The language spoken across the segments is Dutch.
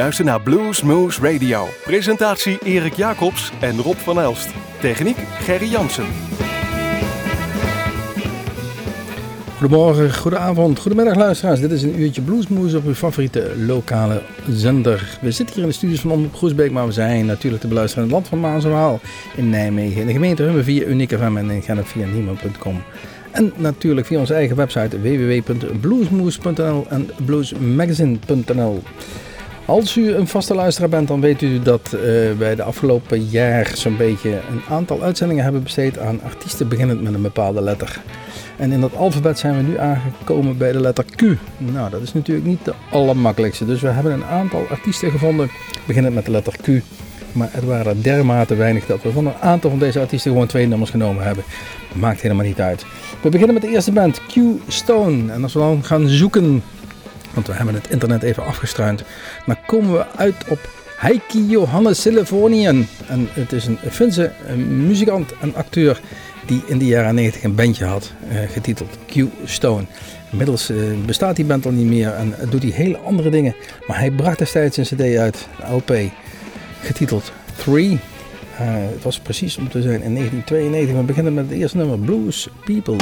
U luistert naar Blues Moose Radio. Presentatie Erik Jacobs en Rob van Elst. Techniek Gerry Jansen. Goedemorgen, goedenavond, goedemiddag luisteraars. Dit is een uurtje Bluesmoes op uw favoriete lokale zender. We zitten hier in de studios van Omroep maar we zijn natuurlijk te beluisteren in het land van Maas en Waal in Nijmegen. In de gemeente Hummen via Unieke FM en in Genep via Niemand.com. En natuurlijk via onze eigen website www.bluesmoes.nl en bluesmagazine.nl. Als u een vaste luisteraar bent, dan weet u dat uh, wij de afgelopen jaar zo'n beetje een aantal uitzendingen hebben besteed aan artiesten beginnend met een bepaalde letter. En in dat alfabet zijn we nu aangekomen bij de letter Q. Nou, dat is natuurlijk niet de allermakkelijkste. Dus we hebben een aantal artiesten gevonden, beginnend met de letter Q. Maar het waren dermate weinig dat we van een aantal van deze artiesten gewoon twee nummers genomen hebben. Maakt helemaal niet uit. We beginnen met de eerste band, Q Stone. En als we dan gaan zoeken, want we hebben het internet even afgestruind, dan komen we uit op Heikki Johannes Silveronian. En het is een Finse muzikant en acteur die in de jaren 90 een bandje had, uh, getiteld Q Stone. Inmiddels uh, bestaat die band al niet meer en doet hij hele andere dingen. Maar hij bracht destijds een cd uit, een LP, getiteld 3. Uh, het was precies om te zijn in 1992. We beginnen met het eerste nummer, Blues People.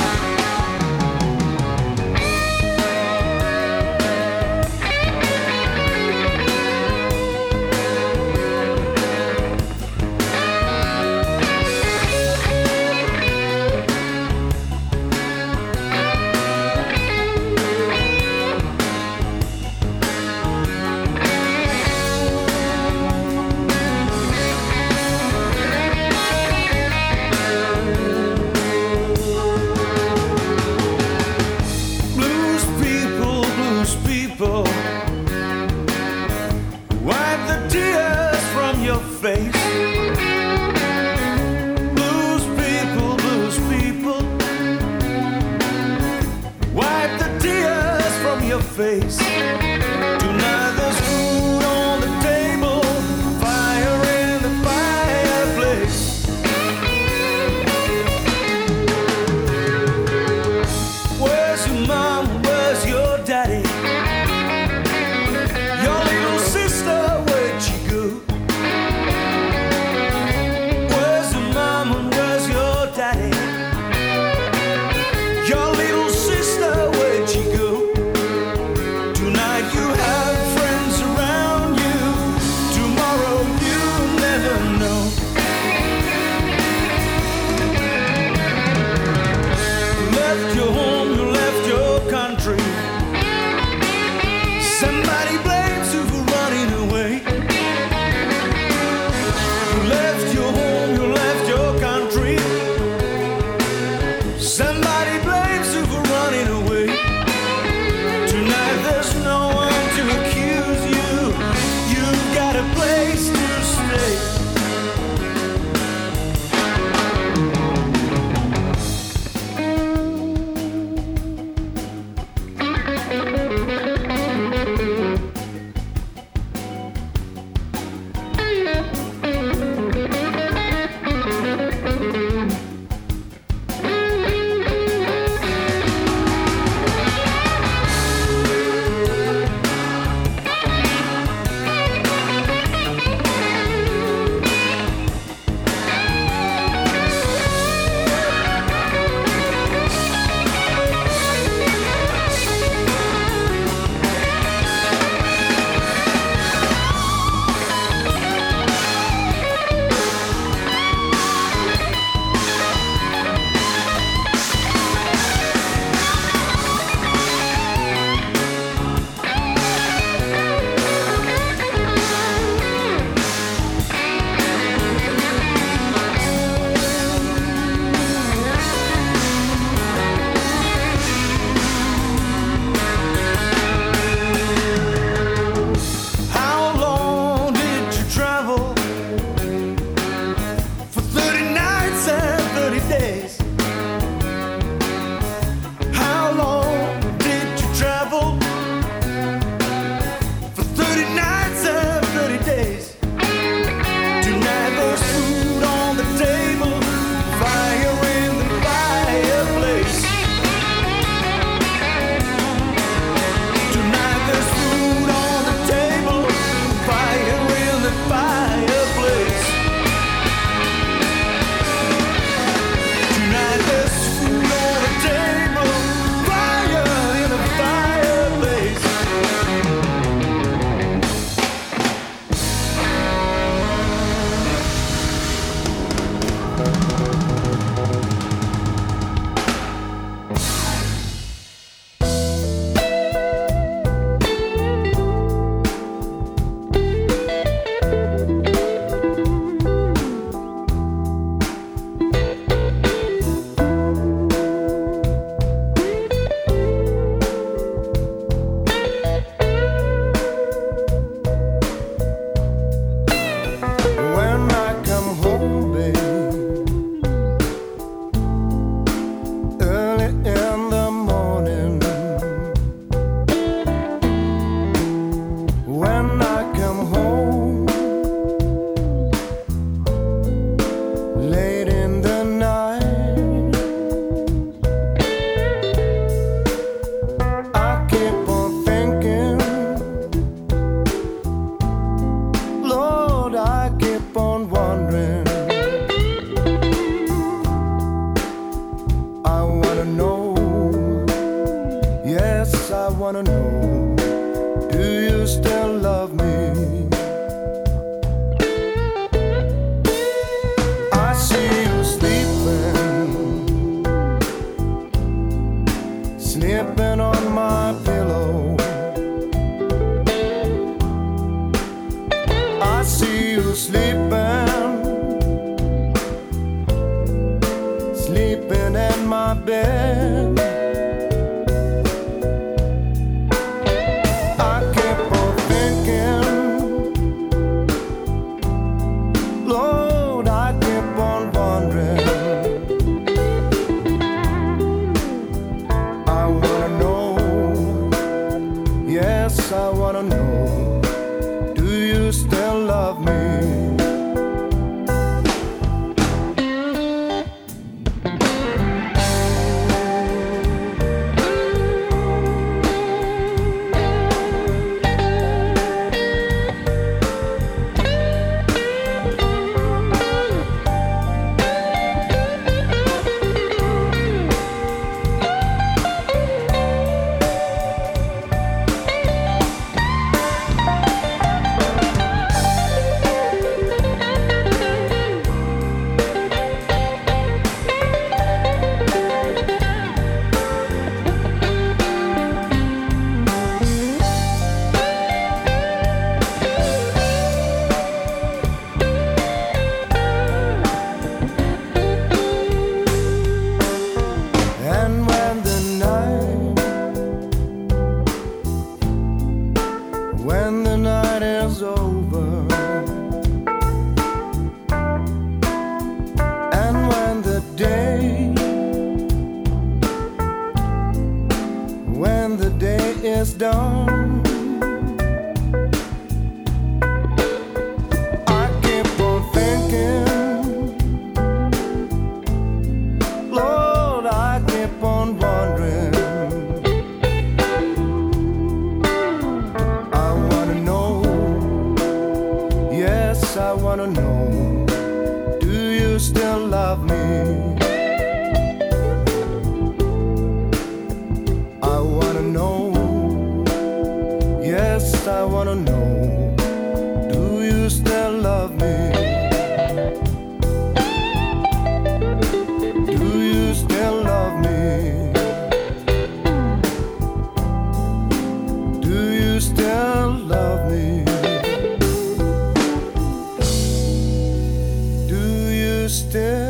still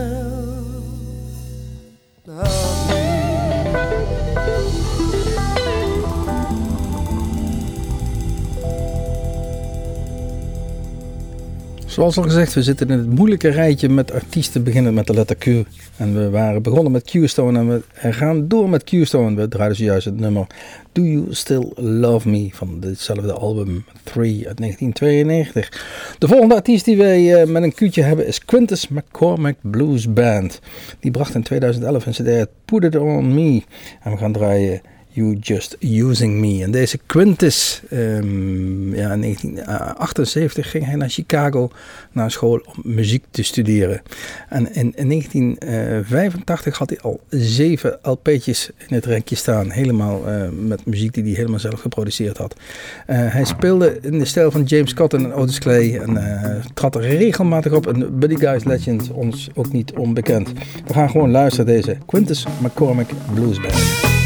Zoals al gezegd, we zitten in het moeilijke rijtje met artiesten beginnen met de letter Q. En we waren begonnen met Q-Stone en we gaan door met Q-Stone. We draaiden zojuist het nummer Do You Still Love Me van hetzelfde album 3 uit 1992. De volgende artiest die wij uh, met een Q'tje hebben is Quintus McCormack Blues Band. Die bracht in 2011 een cd Put It On Me. En we gaan draaien... You Just Using Me. En deze Quintus, um, ja, in 1978 ging hij naar Chicago naar school om muziek te studeren. En in, in 1985 had hij al zeven LP'tjes in het renkje staan. Helemaal uh, met muziek die hij helemaal zelf geproduceerd had. Hij speelde in de stijl van James Cotton en Otis Clay. En uh, trad er regelmatig op. Een Buddy Guys legend, ons ook niet onbekend. We gaan gewoon luisteren deze Quintus McCormick Blues Band.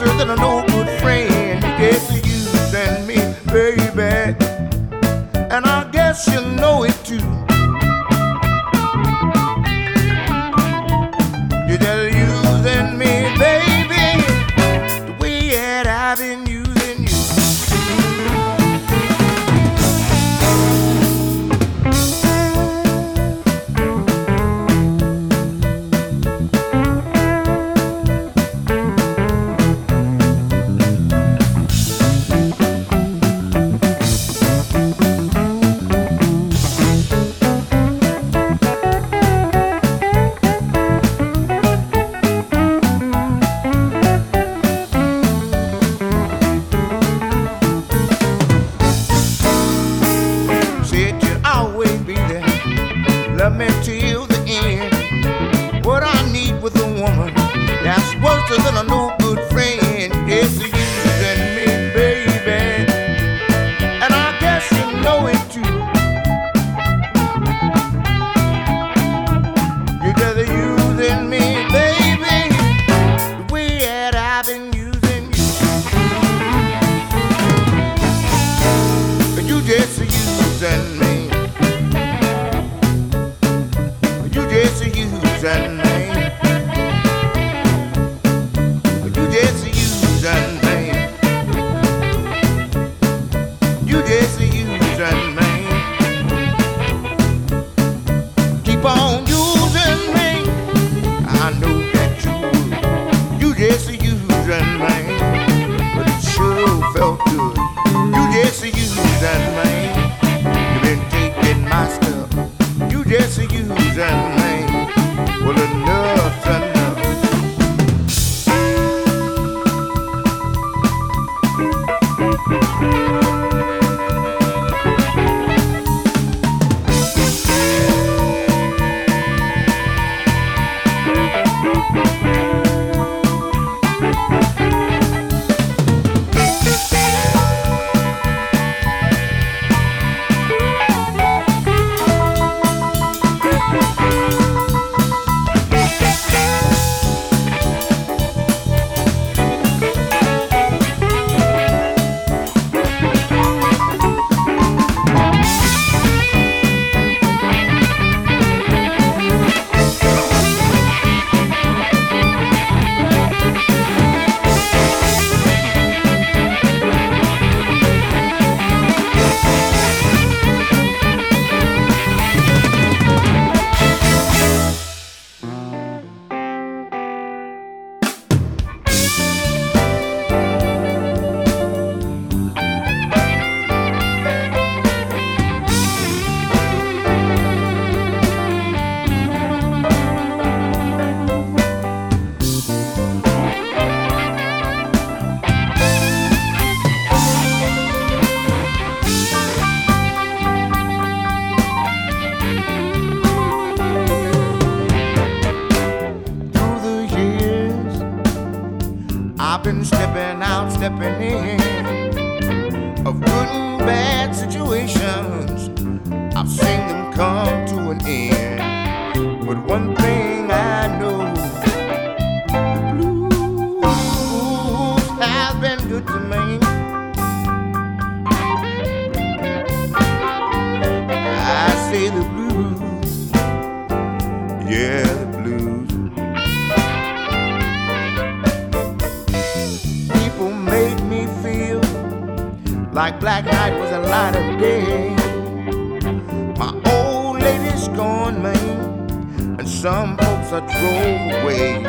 closer than a no-good friend because you and me, baby. black night was a light of day. My old lady's gone, man, and some folks are drove away.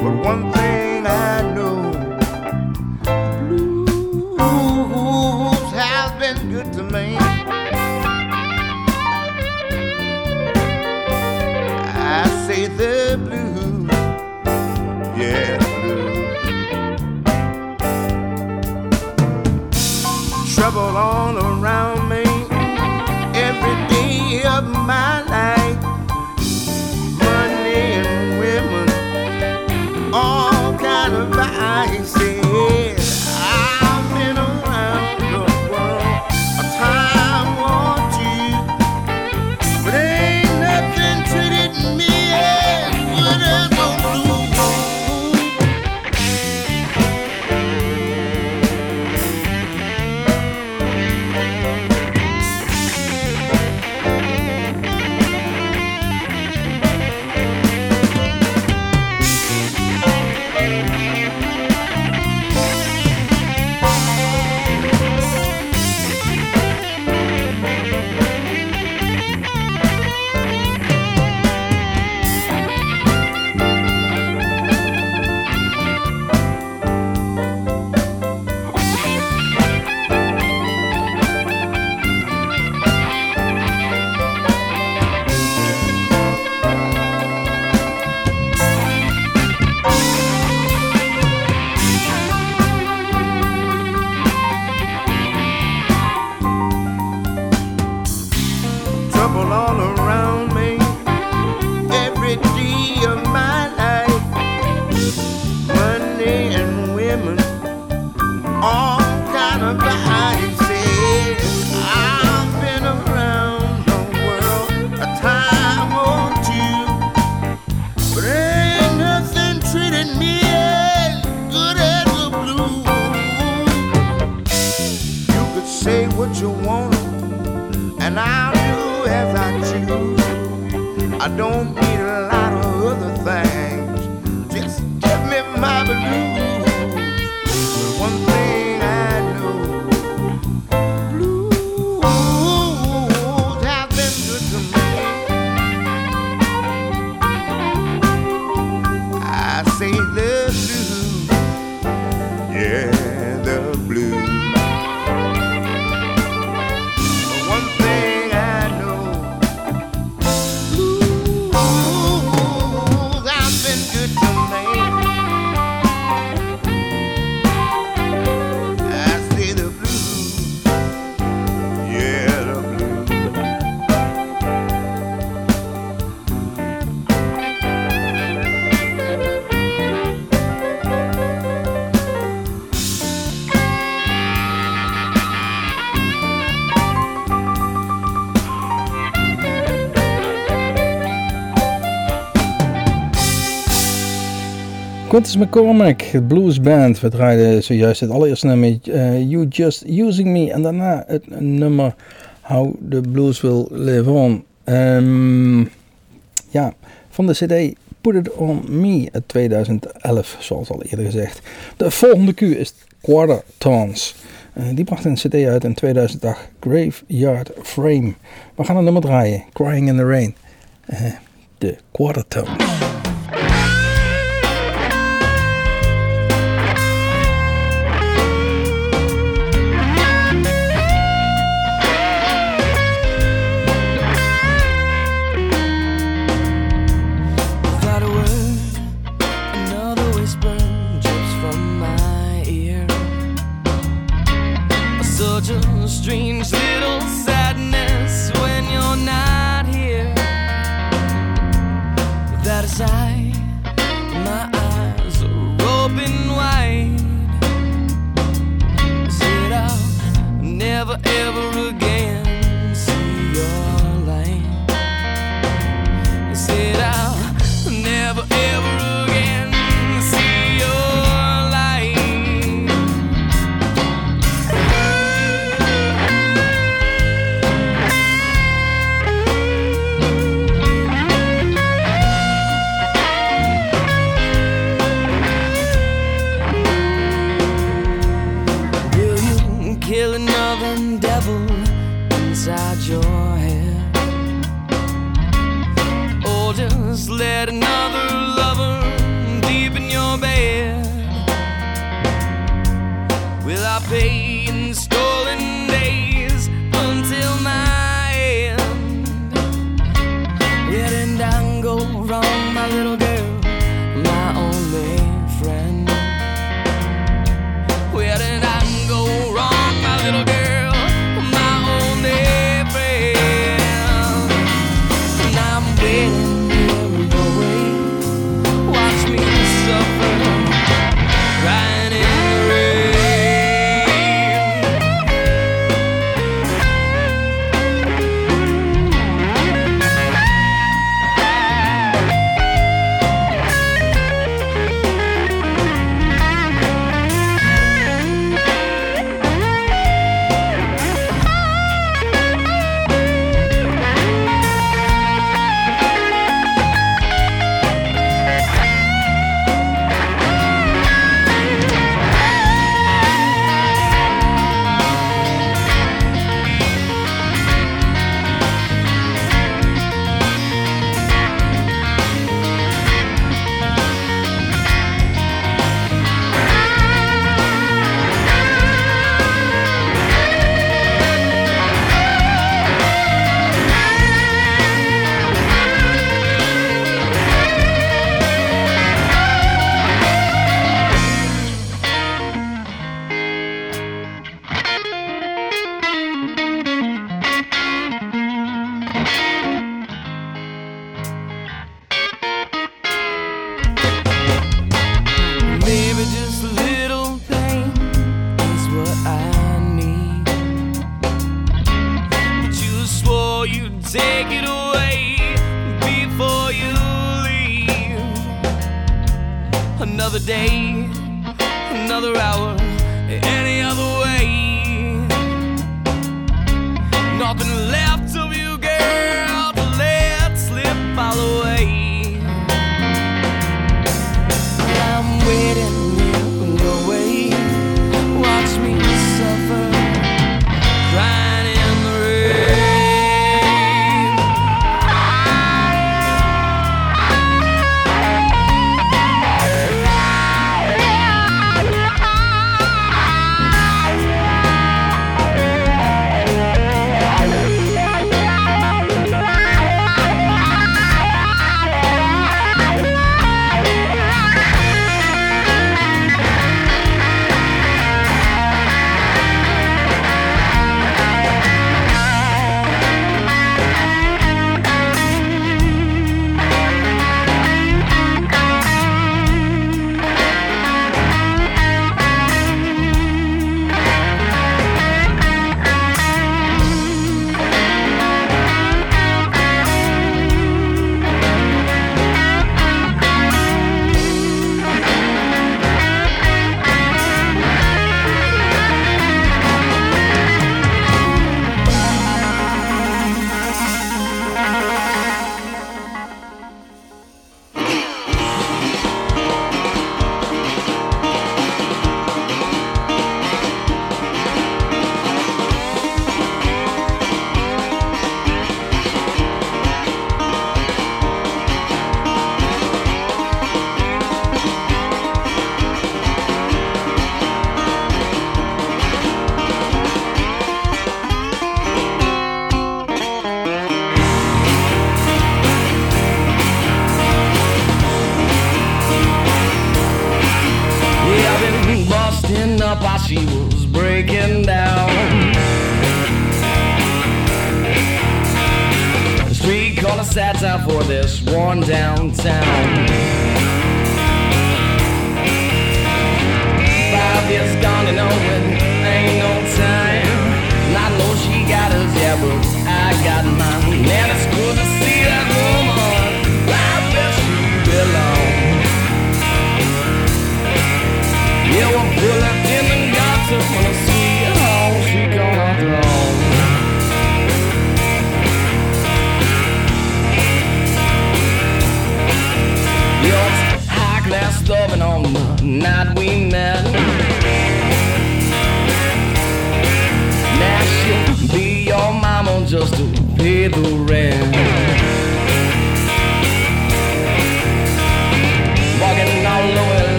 But one thing I on Quintus McCormack, het Blues Band. We draaiden zojuist het allereerste nummer uh, You Just Using Me. En daarna het nummer How the Blues Will Live On. Um, ja, van de cd Put It On Me uit 2011, zoals al eerder gezegd. De volgende Q is Quarter Tones. Uh, die bracht een cd uit in 2008, Graveyard Frame. We gaan een nummer draaien, Crying in the Rain. Uh, de Quarter Tones. been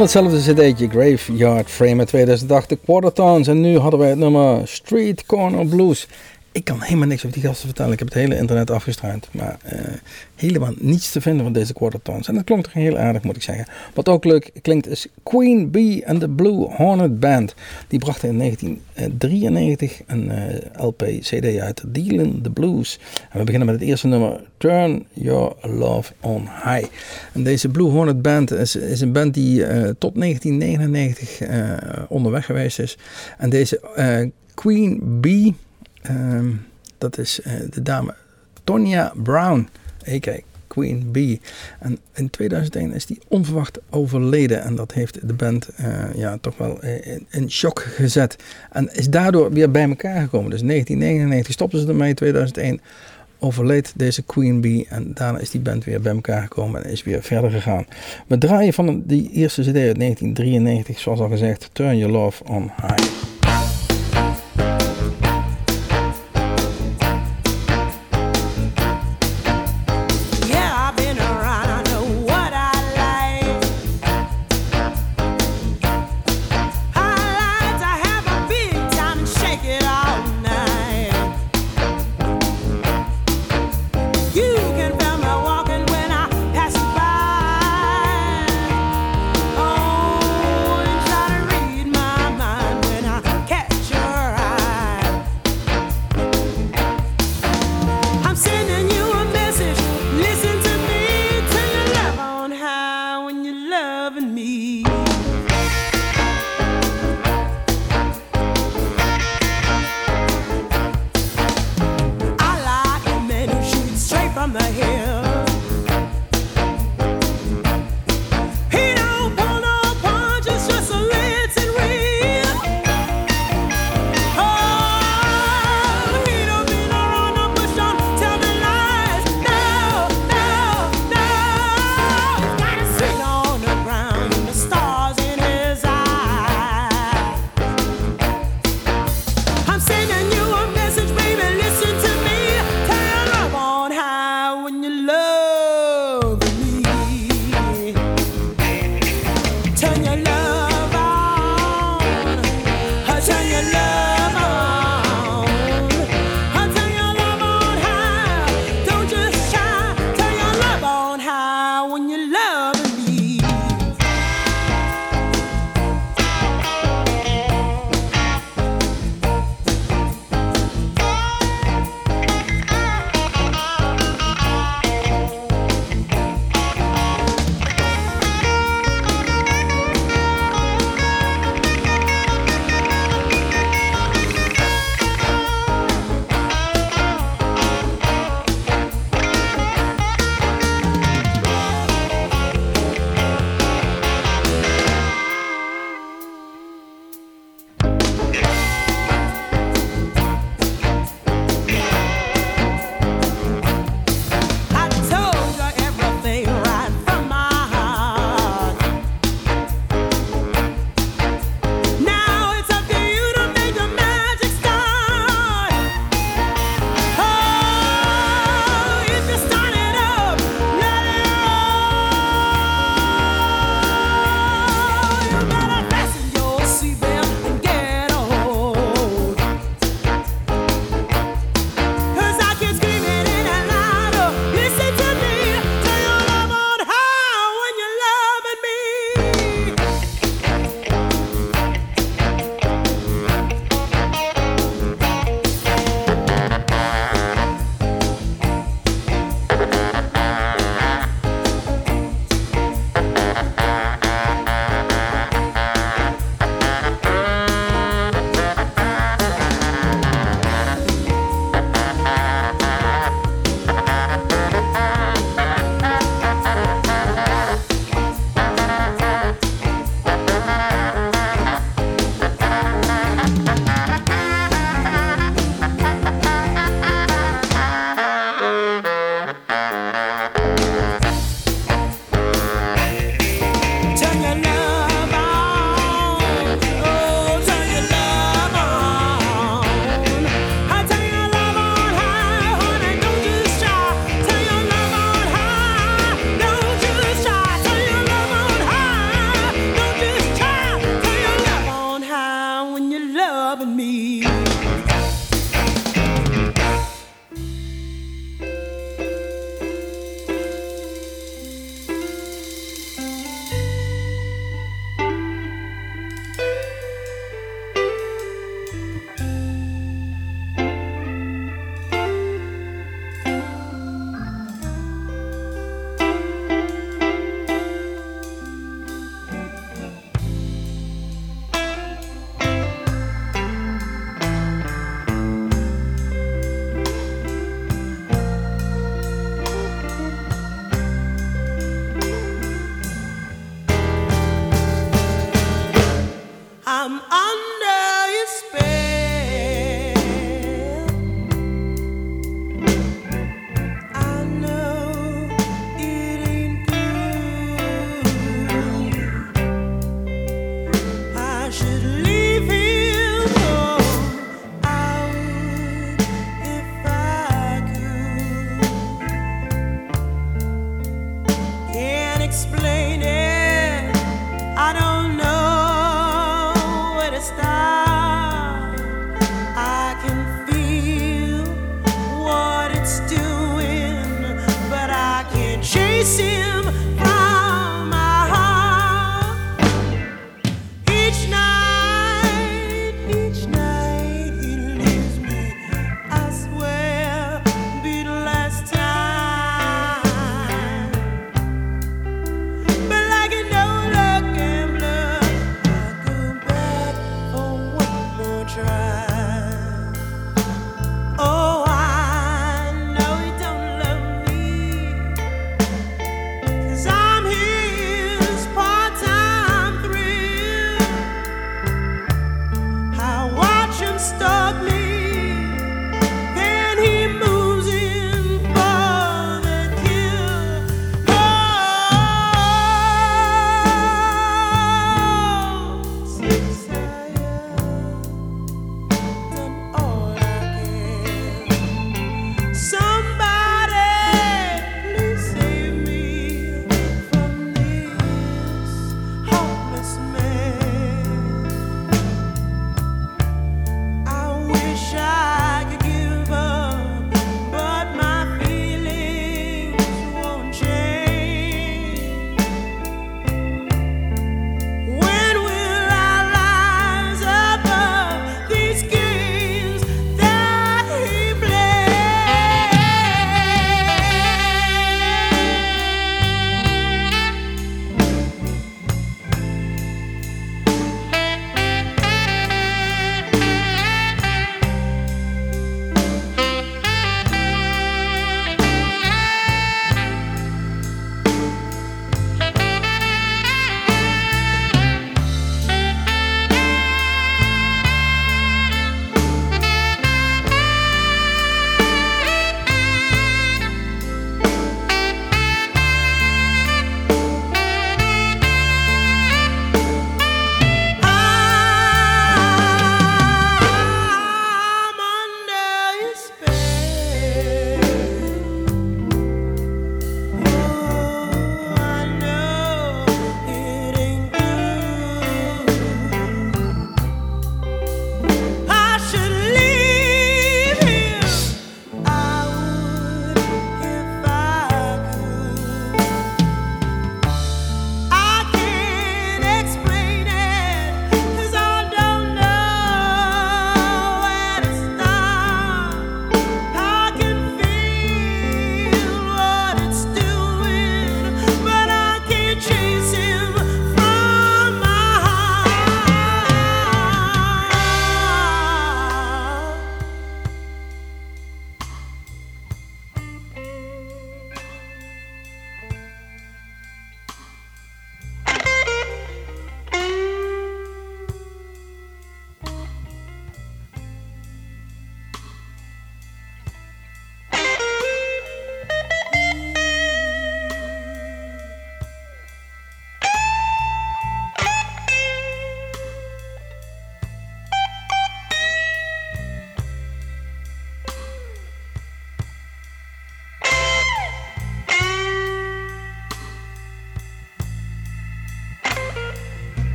Van hetzelfde cd'tje Graveyard Frame uit 2008, de Quartertones. En nu hadden wij het nummer Street Corner Blues. Ik kan helemaal niks over die gasten vertellen. Ik heb het hele internet afgestruind. Maar eh, helemaal niets te vinden van deze Quartertones. En dat klonk toch heel aardig, moet ik zeggen. Wat ook leuk klinkt is Queen Bee and the Blue Hornet Band. Die brachten in 1993 een eh, LP-CD uit, Dealin' the Blues. En we beginnen met het eerste nummer, Turn Your Love on High. En deze Blue Hornet Band is, is een band die eh, tot 1999 eh, onderweg geweest is. En deze Queen Bee... Ehm, dat is eh, de dame Tonya Brown, a.k.a. Queen Bee. En in 2001 is die onverwacht overleden. En dat heeft de band eh, ja, toch wel eh, in, shock gezet. En is daardoor weer bij elkaar gekomen. Dus in 1999 stopten ze ermee. In 2001 overleed deze Queen Bee. En daarna is die band weer bij elkaar gekomen en is weer verder gegaan. We draaien van die eerste CD uit 1993, zoals al gezegd, Turn Your Love on High.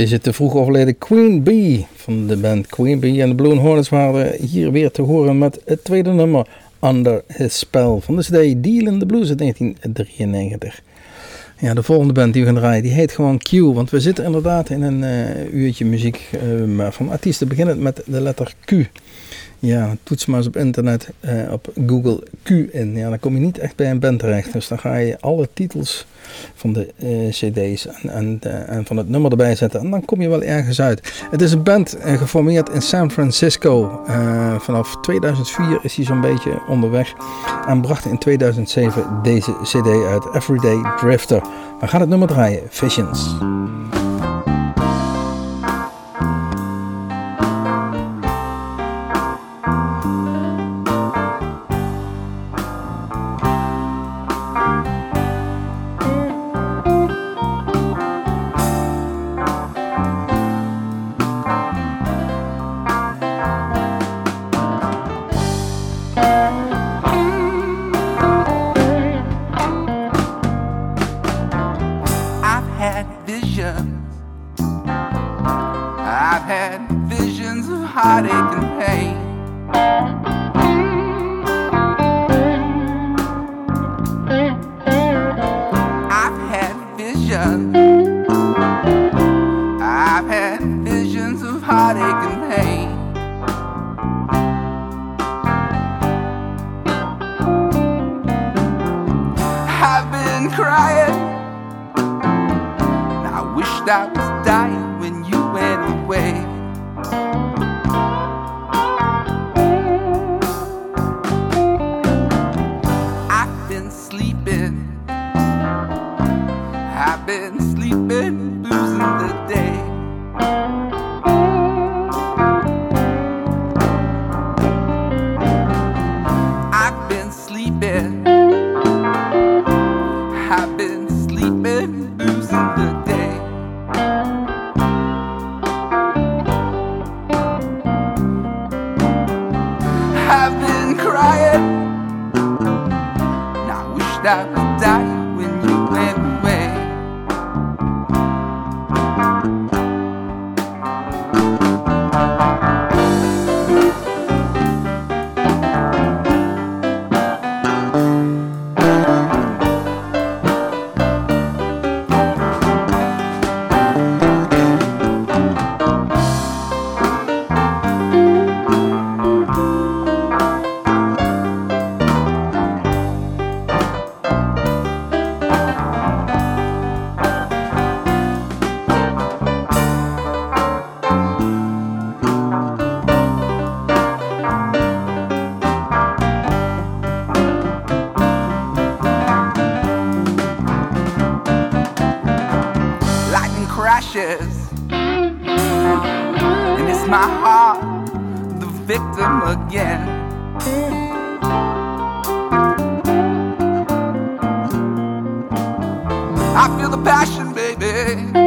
Deze te vroeg overleden Queen Bee van de band Queen Bee en de Balloon Hornets waren hier weer te horen met het tweede nummer Under His Spell van de CD Deal in the Blues uit 1993. Ja, de volgende band die we gaan draaien, die heet gewoon Q. Want we zitten inderdaad in een eh, uurtje muziek eh, van artiesten beginnend met de letter Q. Ja, toets maar eens op internet eh, op Google Q in. Ja, dan kom je niet echt bij een band terecht. Dus dan ga je alle titels van de eh, cd's en, en, eh, en van het nummer erbij zetten. En dan kom je wel ergens uit. Het is een band eh, geformeerd in San Francisco. Eh, vanaf 2004 is hij zo'n beetje onderweg. En bracht in 2007 deze cd uit, Everyday Drifter. We gaan het nummer draaien, Visions. I've had visions of heartache and pain. I've been crying. I wished I was querer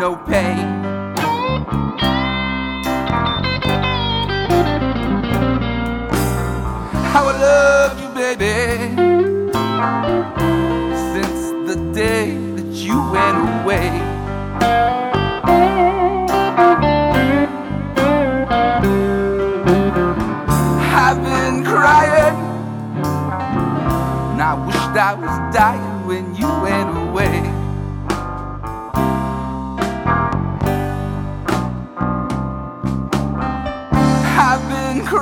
no pay. How I love you, baby, since the day that you went away. I've been crying, and I wished I was dying when you went away.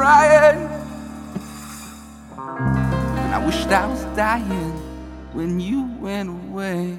crying. And I wished I was dying when you went away.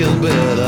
Gilbert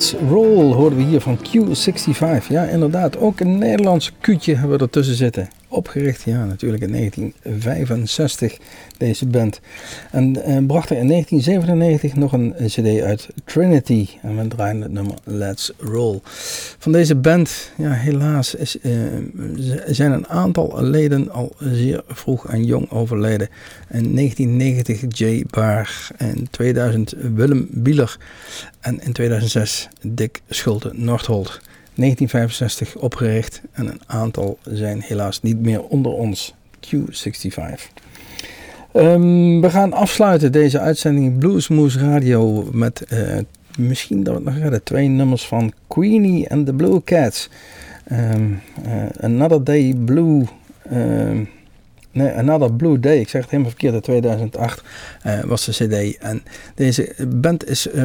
Let's Roll hoorden we hier van Q65. Ja, inderdaad. Ook een Nederlands Q'tje hebben we ertussen zitten. Opgericht, ja, natuurlijk in 1965, deze band. En eh, bracht er in 1997 nog een cd uit Trinity. En we draaien het nummer Let's Roll. Van deze band, ja, helaas is, eh, zijn een aantal leden al zeer vroeg en jong overleden. In 1990 Jay Baar, in 2000 Willem Bieler en in 2006 Dick Schulte-Nordholt. 1965 opgericht en een aantal zijn helaas niet meer onder ons. Q65. Ehm, we gaan afsluiten deze uitzending Bluesmoose Radio met eh, misschien dat we nog redden. Twee nummers van Queenie and the Blue Cats. Ehm, eh, Another Day Blue. ehm, nee, Another Blue Day. Ik zeg het helemaal verkeerd. In 2008 eh, was de CD. En deze band is eh,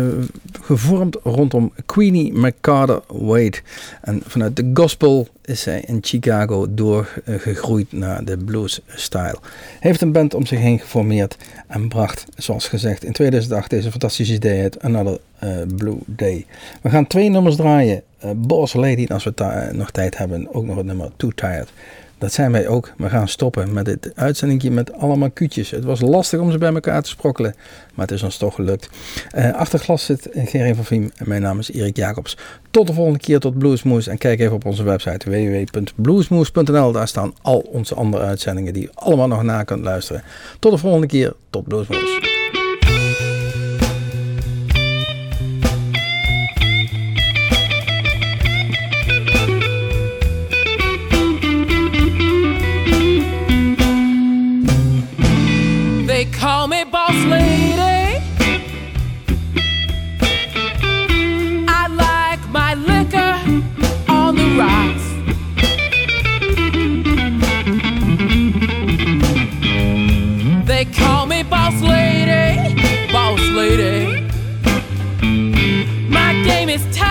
gevormd rondom Queenie McCarter Wade. En vanuit de gospel is zij in Chicago doorgegroeid naar de blues style. Heeft een band om zich heen geformeerd en bracht, zoals gezegd, in 2008 deze fantastische idee uit Another eh, Blue Day. We gaan twee nummers draaien. Boss Lady, als we nog tijd hebben, ook nog het nummer Too Tired. Dat zijn wij ook. We gaan stoppen met dit uitzendingje met allemaal kuutjes. Het was lastig om ze bij elkaar te sprokkelen, maar het is ons toch gelukt. Eh achter glas zit Gerry van Viem mijn naam is Erik Jacobs. Tot de volgende keer, tot Bluesmoes. En kijk even op onze website www.bluesmoes.nl. Daar staan al onze andere uitzendingen die je allemaal nog na kunt luisteren. Tot de volgende keer, tot Bluesmoes. They call me boss lady. I like my liquor on the rocks. They call me boss lady, boss lady. My game is tight,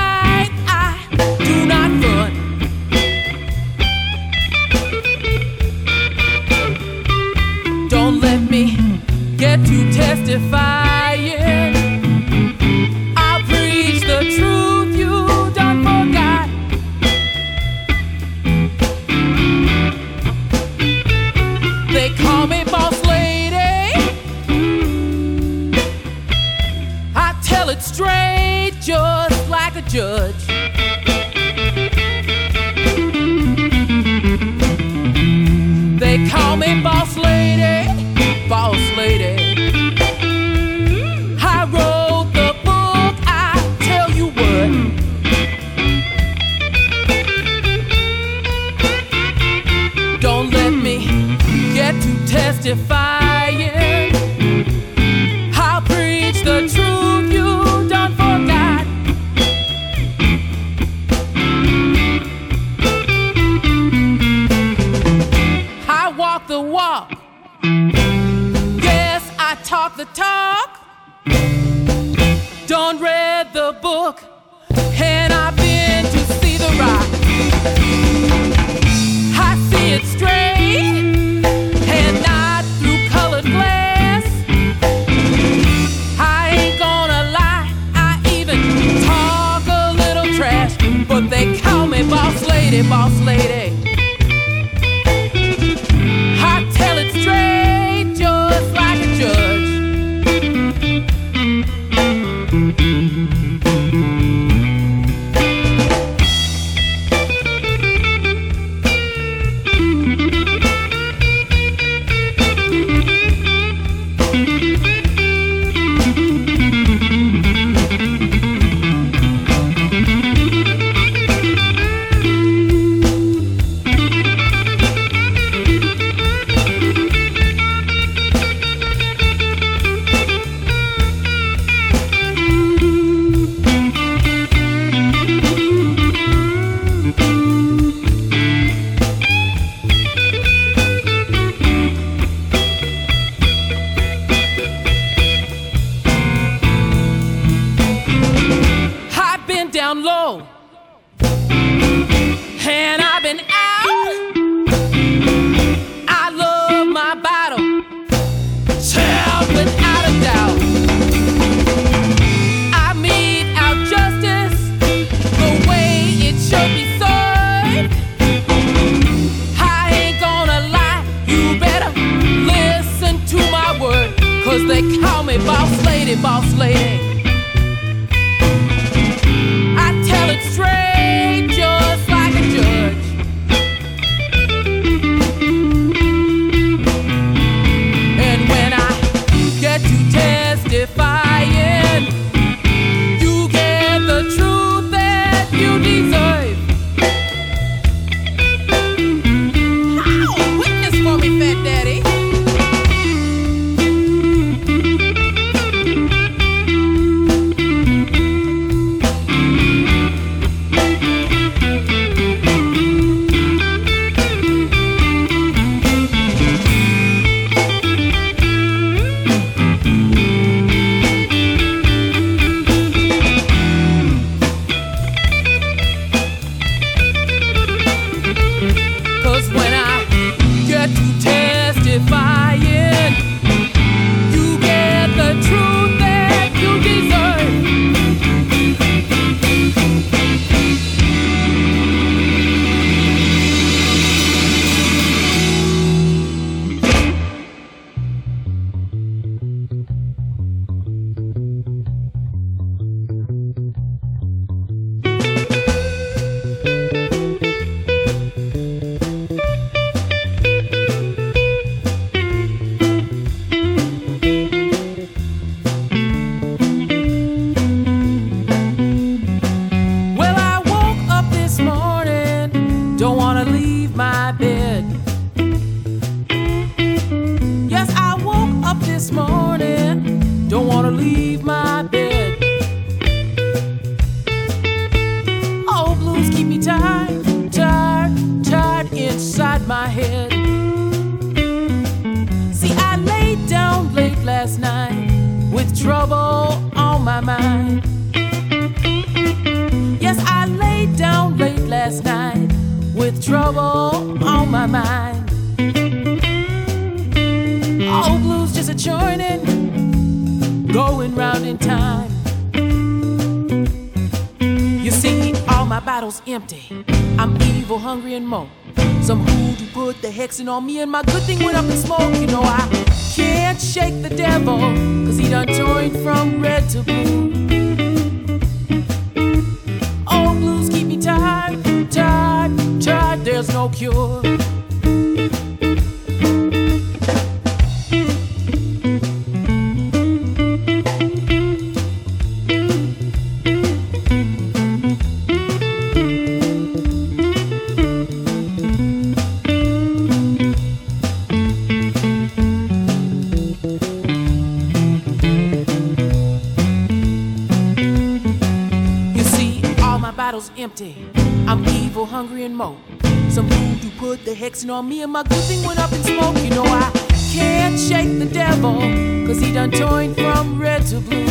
fixing on me and my good thing went up in smoke. You oh, know I can't shake the devil, cause he done turned from red to blue.